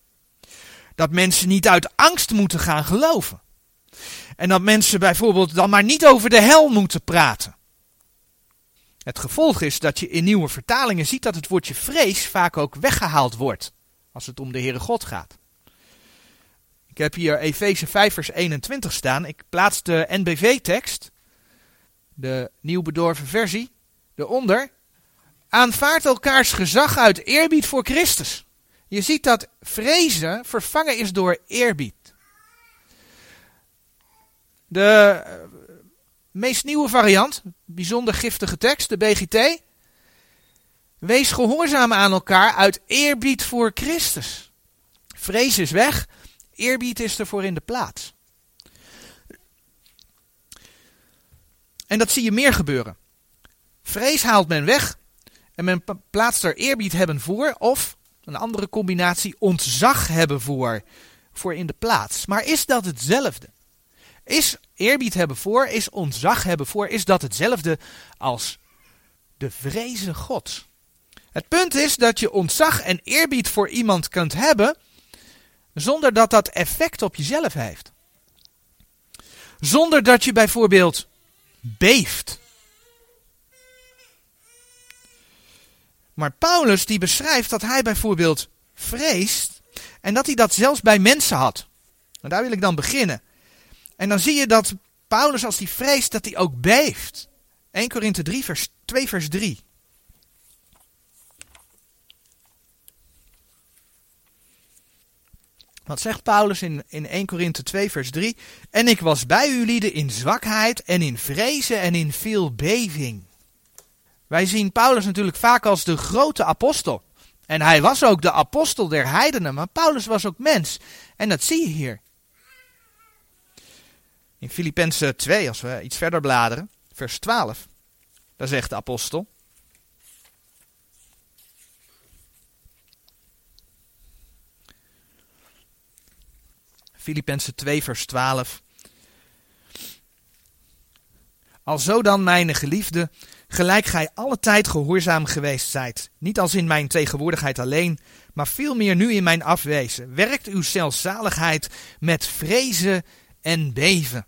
Dat mensen niet uit angst moeten gaan geloven. En dat mensen bijvoorbeeld dan maar niet over de hel moeten praten. Het gevolg is dat je in nieuwe vertalingen ziet dat het woordje vrees vaak ook weggehaald wordt. Als het om de Heere God gaat. Ik heb hier Efeze 5 vers 21 staan. Ik plaats de NBV-tekst. De nieuw bedorven versie. Eronder. Aanvaard elkaars gezag uit eerbied voor Christus. Je ziet dat vrezen vervangen is door eerbied. De meest nieuwe variant, bijzonder giftige tekst, de BGT. Wees gehoorzaam aan elkaar uit eerbied voor Christus. Vrees is weg, eerbied is ervoor in de plaats. En dat zie je meer gebeuren. Vrees haalt men weg en men plaatst er eerbied hebben voor of een andere combinatie ontzag hebben voor, voor in de plaats. Maar is dat hetzelfde? Is eerbied hebben voor, is ontzag hebben voor, is dat hetzelfde als de vrezen God? Het punt is dat je ontzag en eerbied voor iemand kunt hebben zonder dat dat effect op jezelf heeft. Zonder dat je bijvoorbeeld beeft. Maar Paulus die beschrijft dat hij bijvoorbeeld vreest en dat hij dat zelfs bij mensen had. En daar wil ik dan beginnen. En dan zie je dat Paulus als hij vreest dat hij ook beeft. 1 Korinthe 3 vers 2 vers 3. Wat zegt Paulus in, in 1 Korinthe 2 vers 3? En ik was bij u lieden in zwakheid en in vrezen en in veel beving. Wij zien Paulus natuurlijk vaak als de grote apostel. En hij was ook de apostel der heidenen, maar Paulus was ook mens. En dat zie je hier. In Filippenzen 2, als we iets verder bladeren, vers 12, daar zegt de apostel. Filippenzen 2, vers 12. Alzo dan, mijn geliefde, gelijk gij alle tijd gehoorzaam geweest zijt, niet als in mijn tegenwoordigheid alleen, maar veel meer nu in mijn afwezen, werkt uw zelfzaligheid met vrezen en beven.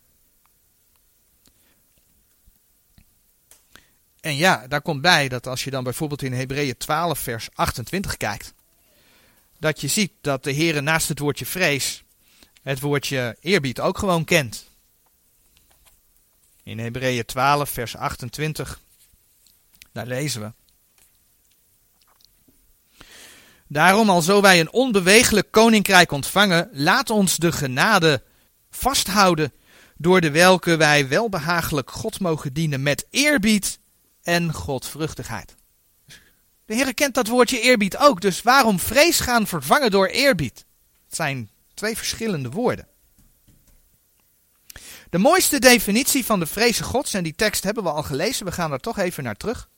En ja, daar komt bij dat als je dan bijvoorbeeld in Hebreeën 12 vers 28 kijkt, dat je ziet dat de Heer naast het woordje vrees het woordje eerbied ook gewoon kent. In Hebreeën 12 vers 28, daar lezen we. Daarom, alzo wij een onbewegelijk koninkrijk ontvangen, laat ons de genade vasthouden, door de welke wij welbehagelijk God mogen dienen met eerbied en godvruchtigheid. De Heer kent dat woordje eerbied ook, dus waarom vrees gaan vervangen door eerbied? Het zijn twee verschillende woorden. De mooiste definitie van de vrezen gods, en die tekst hebben we al gelezen, we gaan er toch even naar terug,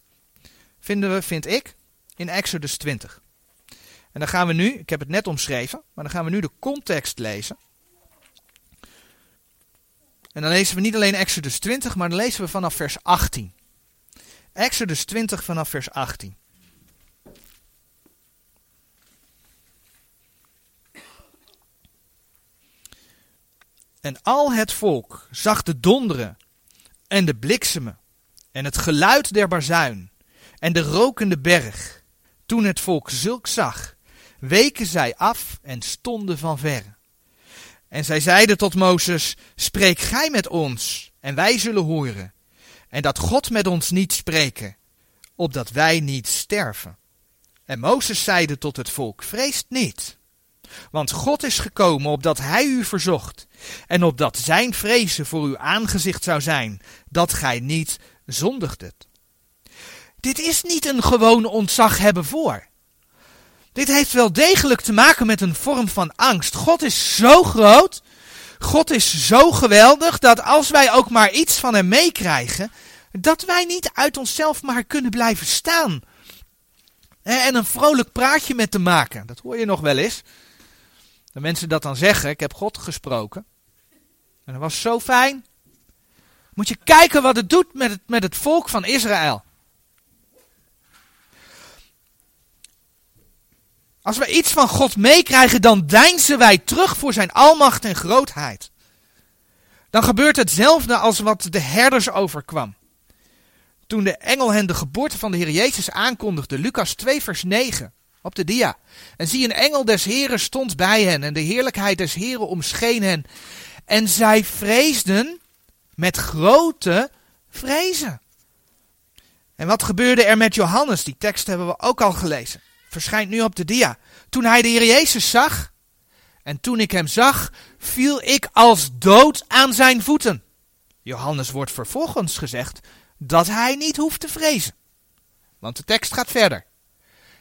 vinden we, vind ik, in Exodus 20. En dan gaan we nu, ik heb het net omschreven, maar dan gaan we nu de context lezen. En dan lezen we niet alleen Exodus 20, maar dan lezen we vanaf vers 18. Exodus 20 vanaf vers 18. En al het volk zag de donderen en de bliksemen en het geluid der bazuin en de rokende berg. Toen het volk zulk zag, weken zij af en stonden van verre. En zij zeiden tot Mozes, spreek gij met ons, en wij zullen horen. En dat God met ons niet spreken, opdat wij niet sterven. En Mozes zeide tot het volk, vreest niet. Want God is gekomen opdat hij u verzocht, en opdat zijn vrezen voor uw aangezicht zou zijn, dat gij niet zondigdet. Dit is niet een gewoon ontzag hebben voor. Dit heeft wel degelijk te maken met een vorm van angst. God is zo groot, God is zo geweldig, dat als wij ook maar iets van hem meekrijgen, dat wij niet uit onszelf maar kunnen blijven staan. En een vrolijk praatje met te maken. Dat hoor je nog wel eens. De mensen dat dan zeggen, ik heb God gesproken. En dat was zo fijn. Moet je kijken wat het doet met het, met het volk van Israël. Als we iets van God meekrijgen, dan deinzen wij terug voor zijn almacht en grootheid. Dan gebeurt hetzelfde als wat de herders overkwam. Toen de engel hen de geboorte van de Heer Jezus aankondigde, Lucas 2 vers 9, op de dia. En zie een engel des Heren stond bij hen en de heerlijkheid des Heren omscheen hen. En zij vreesden met grote vrezen. En wat gebeurde er met Johannes? Die tekst hebben we ook al gelezen verschijnt nu op de dia. Toen hij de Heer Jezus zag, en toen ik hem zag, viel ik als dood aan zijn voeten. Johannes wordt vervolgens gezegd dat hij niet hoeft te vrezen. Want de tekst gaat verder.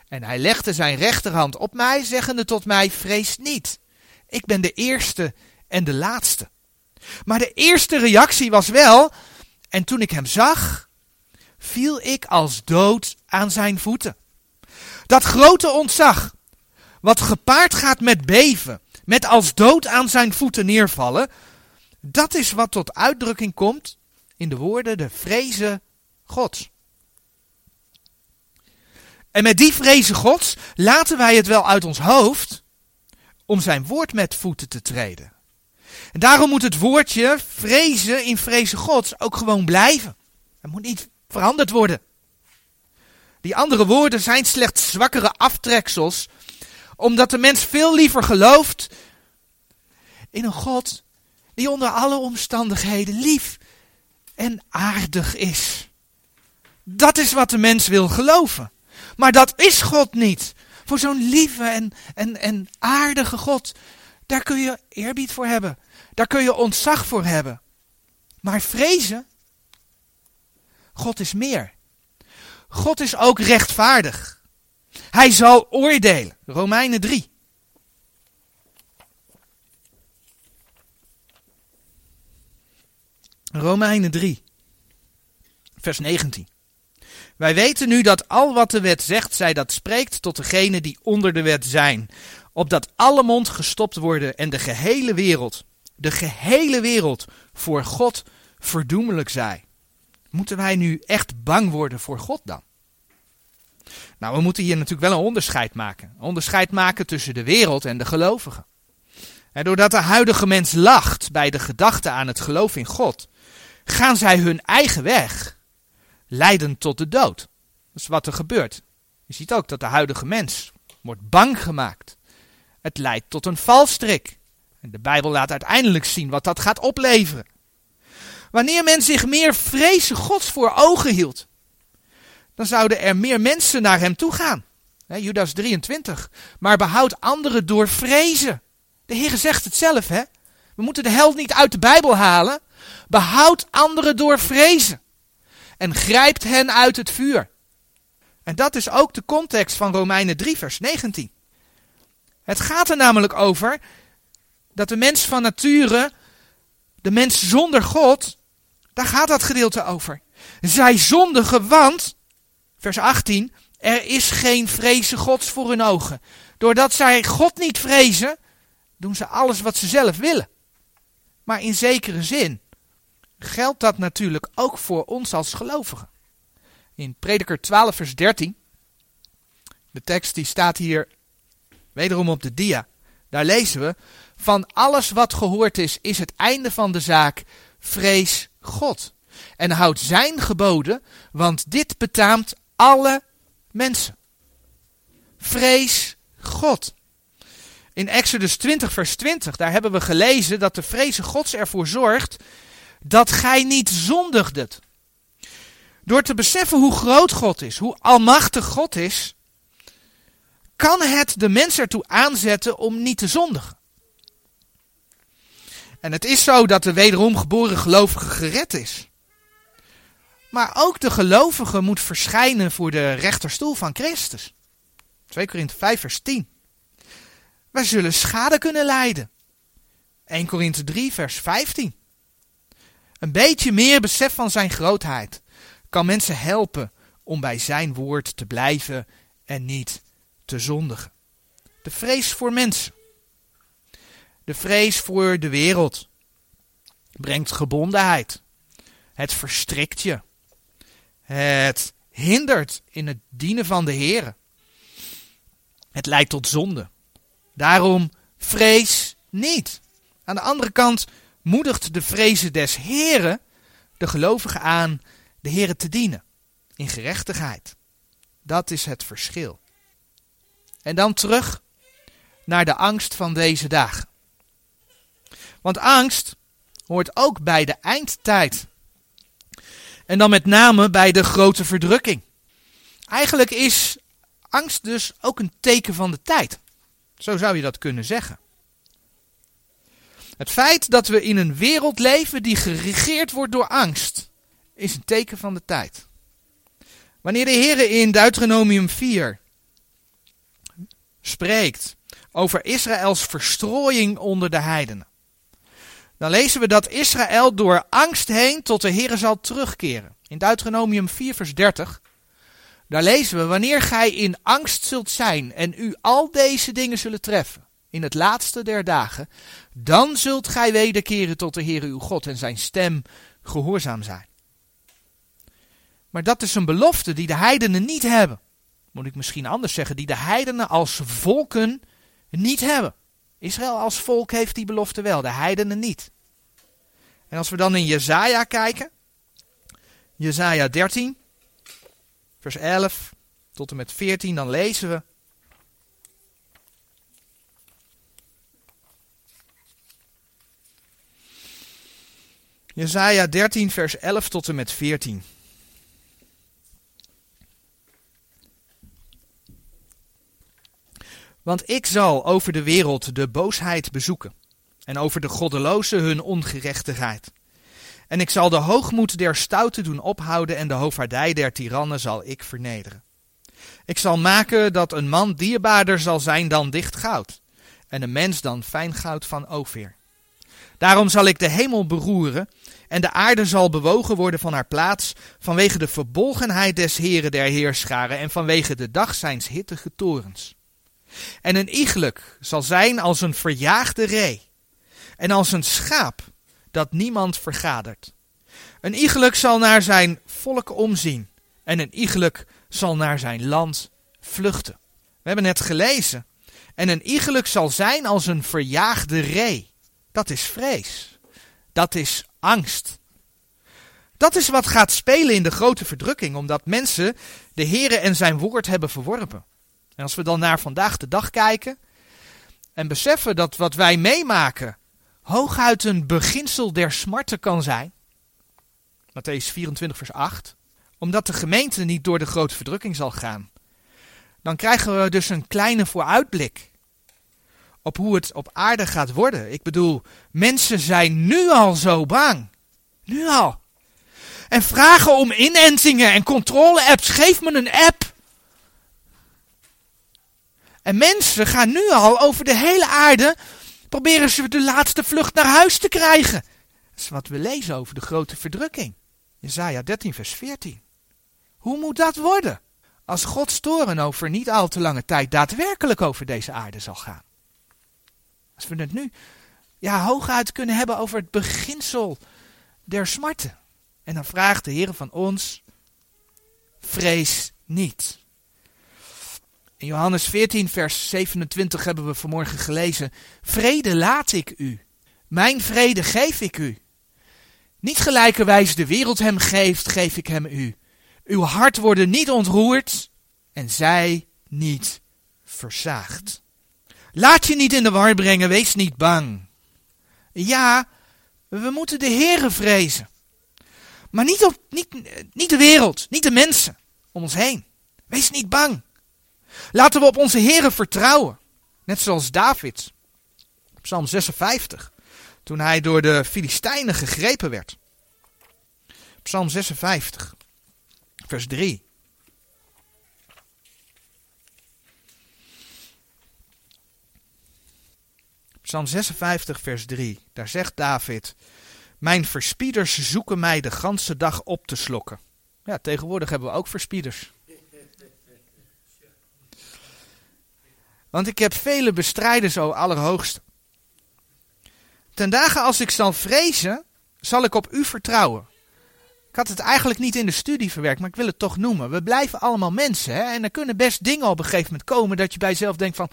En hij legde zijn rechterhand op mij, zeggende tot mij, vrees niet. Ik ben de eerste en de laatste. Maar de eerste reactie was wel, en toen ik hem zag, viel ik als dood aan zijn voeten. Dat grote ontzag, wat gepaard gaat met beven, met als dood aan zijn voeten neervallen, dat is wat tot uitdrukking komt in de woorden de vrezen Gods. En met die vrezen Gods laten wij het wel uit ons hoofd om zijn woord met voeten te treden. En daarom moet het woordje vrezen in vrezen Gods ook gewoon blijven. Het moet niet veranderd worden. Die andere woorden zijn slechts zwakkere aftreksels, omdat de mens veel liever gelooft in een God die onder alle omstandigheden lief en aardig is. Dat is wat de mens wil geloven. Maar dat is God niet. Voor zo'n lieve en, en, en aardige God, daar kun je eerbied voor hebben. Daar kun je ontzag voor hebben. Maar vrezen, God is meer. God is ook rechtvaardig. Hij zal oordelen. Romeinen 3. Romeinen 3, vers 19. Wij weten nu dat al wat de wet zegt, zij dat spreekt tot degenen die onder de wet zijn. Opdat alle mond gestopt worden en de gehele wereld, de gehele wereld voor God verdoemelijk zij. Moeten wij nu echt bang worden voor God dan? Nou, we moeten hier natuurlijk wel een onderscheid maken. Een onderscheid maken tussen de wereld en de gelovigen. En doordat de huidige mens lacht bij de gedachte aan het geloof in God, gaan zij hun eigen weg leiden tot de dood. Dat is wat er gebeurt. Je ziet ook dat de huidige mens wordt bang gemaakt. Het leidt tot een valstrik. En de Bijbel laat uiteindelijk zien wat dat gaat opleveren. Wanneer men zich meer vrezen Gods voor ogen hield, dan zouden er meer mensen naar hem toe gaan. Judas 23. Maar behoud anderen door vrezen. De Heer zegt het zelf, hè? We moeten de held niet uit de Bijbel halen. Behoud anderen door vrezen. En grijpt hen uit het vuur. En dat is ook de context van Romeinen 3, vers 19. Het gaat er namelijk over dat de mens van nature, de mens zonder God, daar gaat dat gedeelte over. Zij zondigen, want, vers 18, er is geen vrezen Gods voor hun ogen. Doordat zij God niet vrezen, doen ze alles wat ze zelf willen. Maar in zekere zin geldt dat natuurlijk ook voor ons als gelovigen. In Prediker 12, vers 13, de tekst die staat hier wederom op de dia, daar lezen we, van alles wat gehoord is, is het einde van de zaak, vrees God. en houd zijn geboden, want dit betaamt alle mensen. Vrees God. In Exodus 20, vers 20, daar hebben we gelezen dat de vreze Gods ervoor zorgt dat gij niet zondigdet. Door te beseffen hoe groot God is, hoe almachtig God is, kan het de mens ertoe aanzetten om niet te zondigen. En het is zo dat de wederom geboren gelovige gered is. Maar ook de gelovige moet verschijnen voor de rechterstoel van Christus. 2 Korinthe 5 vers 10. Wij zullen schade kunnen lijden. 1 Korinthe 3 vers 15. Een beetje meer besef van zijn grootheid kan mensen helpen om bij zijn woord te blijven en niet te zondigen. De vrees voor mensen. De vrees voor de wereld brengt gebondenheid. Het verstrikt je. Het hindert in het dienen van de Heer. Het leidt tot zonde. Daarom vrees niet. Aan de andere kant moedigt de vrezen des Heren de gelovigen aan de Heren te dienen. In gerechtigheid. Dat is het verschil. En dan terug naar de angst van deze dagen. Want angst hoort ook bij de eindtijd. En dan met name bij de grote verdrukking. Eigenlijk is angst dus ook een teken van de tijd. Zo zou je dat kunnen zeggen. Het feit dat we in een wereld leven die geregeerd wordt door angst, is een teken van de tijd. Wanneer de Heer in Deuteronomium 4 spreekt over Israëls verstrooiing onder de heidenen, dan lezen we dat Israël door angst heen tot de Heer zal terugkeren. In Deuteronomium 4 vers 30, daar lezen we, wanneer gij in angst zult zijn en u al deze dingen zullen treffen, in het laatste der dagen, dan zult gij wederkeren tot de Heer uw God en zijn stem gehoorzaam zijn. Maar dat is een belofte die de heidenen niet hebben. Moet ik misschien anders zeggen, die de heidenen als volken niet hebben. Israël als volk heeft die belofte wel, de heidenen niet. En als we dan in Jezaja kijken, Jezaja 13, vers 11 tot en met 14, dan lezen we. Jezaja 13, vers 11 tot en met 14. Want ik zal over de wereld de boosheid bezoeken, en over de goddelozen hun ongerechtigheid. En ik zal de hoogmoed der stouten doen ophouden, en de hoofdvaardij der tirannen zal ik vernederen. Ik zal maken dat een man dierbaarder zal zijn dan dicht goud, en een mens dan fijn goud van Ophir. Daarom zal ik de hemel beroeren, en de aarde zal bewogen worden van haar plaats, vanwege de verbolgenheid des Heren der Heerscharen, en vanwege de dag zijns hittige torens. En een iegelijk zal zijn als een verjaagde ree, en als een schaap dat niemand vergadert. Een iegelijk zal naar zijn volk omzien, en een iegelijk zal naar zijn land vluchten. We hebben het gelezen. En een iegelijk zal zijn als een verjaagde ree. Dat is vrees. Dat is angst. Dat is wat gaat spelen in de grote verdrukking, omdat mensen de Here en zijn woord hebben verworpen. En als we dan naar vandaag de dag kijken en beseffen dat wat wij meemaken hooguit een beginsel der smarten kan zijn. Matthäus 24 vers 8. Omdat de gemeente niet door de grote verdrukking zal gaan. Dan krijgen we dus een kleine vooruitblik op hoe het op aarde gaat worden. Ik bedoel, mensen zijn nu al zo bang. Nu al. En vragen om inentingen en controle-apps. Geef me een app. En mensen gaan nu al over de hele aarde proberen ze de laatste vlucht naar huis te krijgen. Dat is wat we lezen over de grote verdrukking. Jezaja 13 vers 14. Hoe moet dat worden? Als Gods toren over niet al te lange tijd daadwerkelijk over deze aarde zal gaan. Als we het nu ja, hooguit kunnen hebben over het beginsel der smarten. En dan vraagt de Heer van ons, vrees niet. In Johannes 14, vers 27 hebben we vanmorgen gelezen: Vrede laat ik u, mijn vrede geef ik u. Niet gelijkerwijs de wereld hem geeft, geef ik hem u. Uw hart worden niet ontroerd en zij niet verzaagd. Laat je niet in de war brengen, wees niet bang. Ja, we moeten de Heere vrezen. Maar niet, op, niet, niet de wereld, niet de mensen om ons heen. Wees niet bang. Laten we op onze Heere vertrouwen. Net zoals David. Psalm 56. Toen hij door de Filistijnen gegrepen werd. Psalm 56. Vers 3. Psalm 56, vers 3. Daar zegt David: Mijn verspieders zoeken mij de ganse dag op te slokken. Ja, tegenwoordig hebben we ook verspieders. Want ik heb vele bestrijders, o Allerhoogste. Ten dagen als ik zal vrezen, zal ik op u vertrouwen. Ik had het eigenlijk niet in de studie verwerkt, maar ik wil het toch noemen. We blijven allemaal mensen, hè? En er kunnen best dingen op een gegeven moment komen dat je bij jezelf denkt van,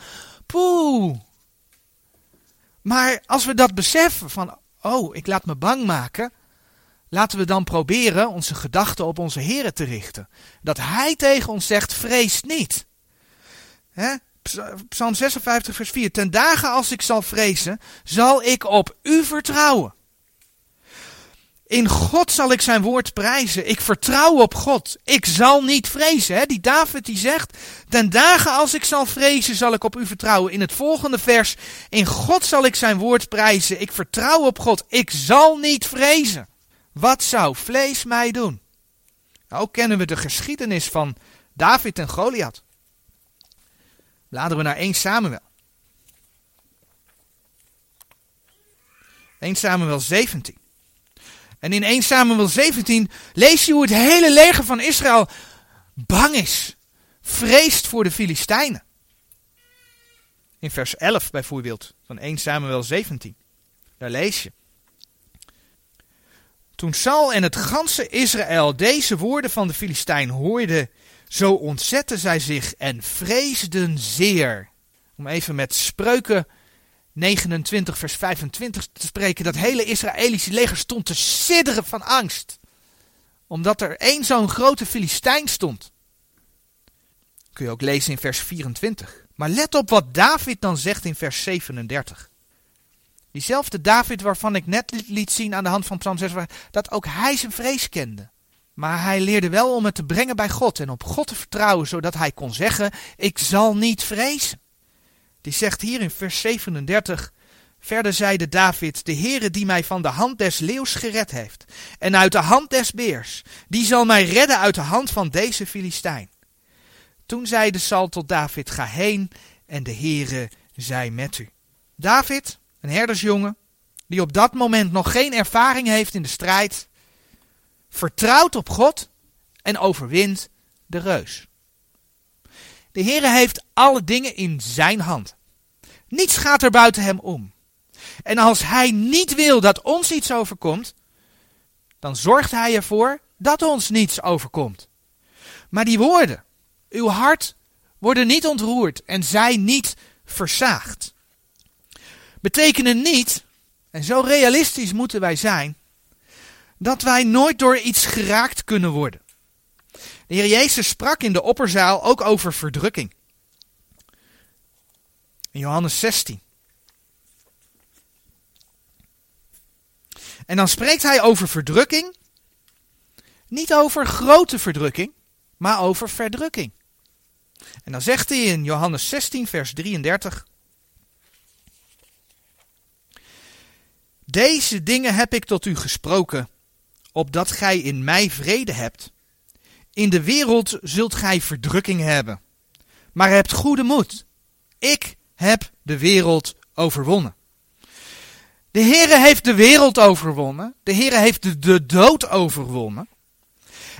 poeh. Maar als we dat beseffen van, oh, ik laat me bang maken, laten we dan proberen onze gedachten op onze Here te richten. Dat Hij tegen ons zegt, vrees niet. Psalm 56, vers 4. Ten dagen als ik zal vrezen, zal ik op u vertrouwen. In God zal ik zijn woord prijzen. Ik vertrouw op God. Ik zal niet vrezen. Hè? Die David die zegt, ten dagen als ik zal vrezen, zal ik op u vertrouwen. In het volgende vers, in God zal ik zijn woord prijzen. Ik vertrouw op God. Ik zal niet vrezen. Wat zou vlees mij doen? Nou kennen we de geschiedenis van David en Goliath. Bladeren we naar 1 Samuel. 1 Samuel 17. En in 1 Samuel 17 lees je hoe het hele leger van Israël bang is, vreest voor de Filistijnen. In vers 11 bijvoorbeeld van 1 Samuel 17. Daar lees je. Toen Saul en het ganse Israël deze woorden van de Filistijn hoorden, zo ontzetten zij zich en vreesden zeer. Om even met spreuken 29 vers 25 te spreken. Dat hele Israëlische leger stond te sidderen van angst. Omdat er één zo'n grote Filistijn stond. Kun je ook lezen in vers 24. Maar let op wat David dan zegt in vers 37. Diezelfde David waarvan ik net liet zien aan de hand van Psalm 6, dat ook hij zijn vrees kende. Maar hij leerde wel om het te brengen bij God en op God te vertrouwen, zodat hij kon zeggen: Ik zal niet vrezen. Die zegt hier in vers 37. Verder zeide David: De Heere die mij van de hand des leeuws gered heeft, en uit de hand des beers, die zal mij redden uit de hand van deze Filistijn. Toen zeide Saul tot David: Ga heen, en de Heere zij met u. David, een herdersjongen, die op dat moment nog geen ervaring heeft in de strijd, vertrouwt op God en overwint de reus. De Heere heeft alle dingen in zijn hand. Niets gaat er buiten hem om. En als hij niet wil dat ons iets overkomt, dan zorgt hij ervoor dat ons niets overkomt. Maar die woorden, uw hart, worden niet ontroerd en zij niet versaagd. Betekenen niet, en zo realistisch moeten wij zijn, dat wij nooit door iets geraakt kunnen worden. De Heer Jezus sprak in de opperzaal ook over verdrukking. In Johannes 16. En dan spreekt hij over verdrukking. Niet over grote verdrukking, maar over verdrukking. En dan zegt hij in Johannes 16, vers 33. Deze dingen heb ik tot u gesproken, opdat gij in mij vrede hebt. In de wereld zult gij verdrukking hebben. Maar hebt goede moed. Ik heb de wereld overwonnen. De Heere heeft de wereld overwonnen. De Heere heeft de, de dood overwonnen.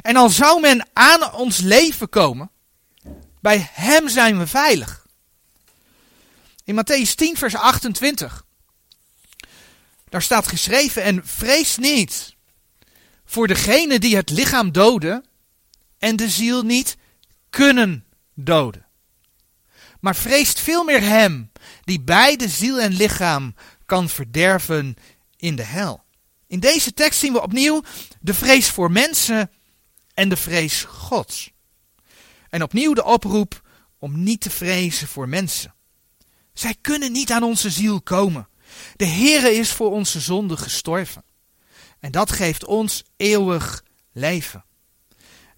En al zou men aan ons leven komen, bij Hem zijn we veilig. In Matthäus 10, vers 28. Daar staat geschreven: En vrees niet voor degene die het lichaam doden en de ziel niet kunnen doden. Maar vreest veel meer hem die beide ziel en lichaam kan verderven in de hel. In deze tekst zien we opnieuw de vrees voor mensen en de vrees Gods. En opnieuw de oproep om niet te vrezen voor mensen. Zij kunnen niet aan onze ziel komen. De Heere is voor onze zonde gestorven. En dat geeft ons eeuwig leven.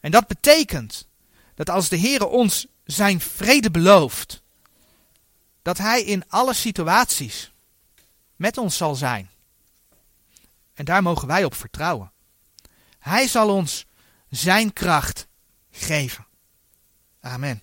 En dat betekent dat als de Heere ons zijn vrede belooft, dat Hij in alle situaties met ons zal zijn. En daar mogen wij op vertrouwen. Hij zal ons zijn kracht geven. Amen.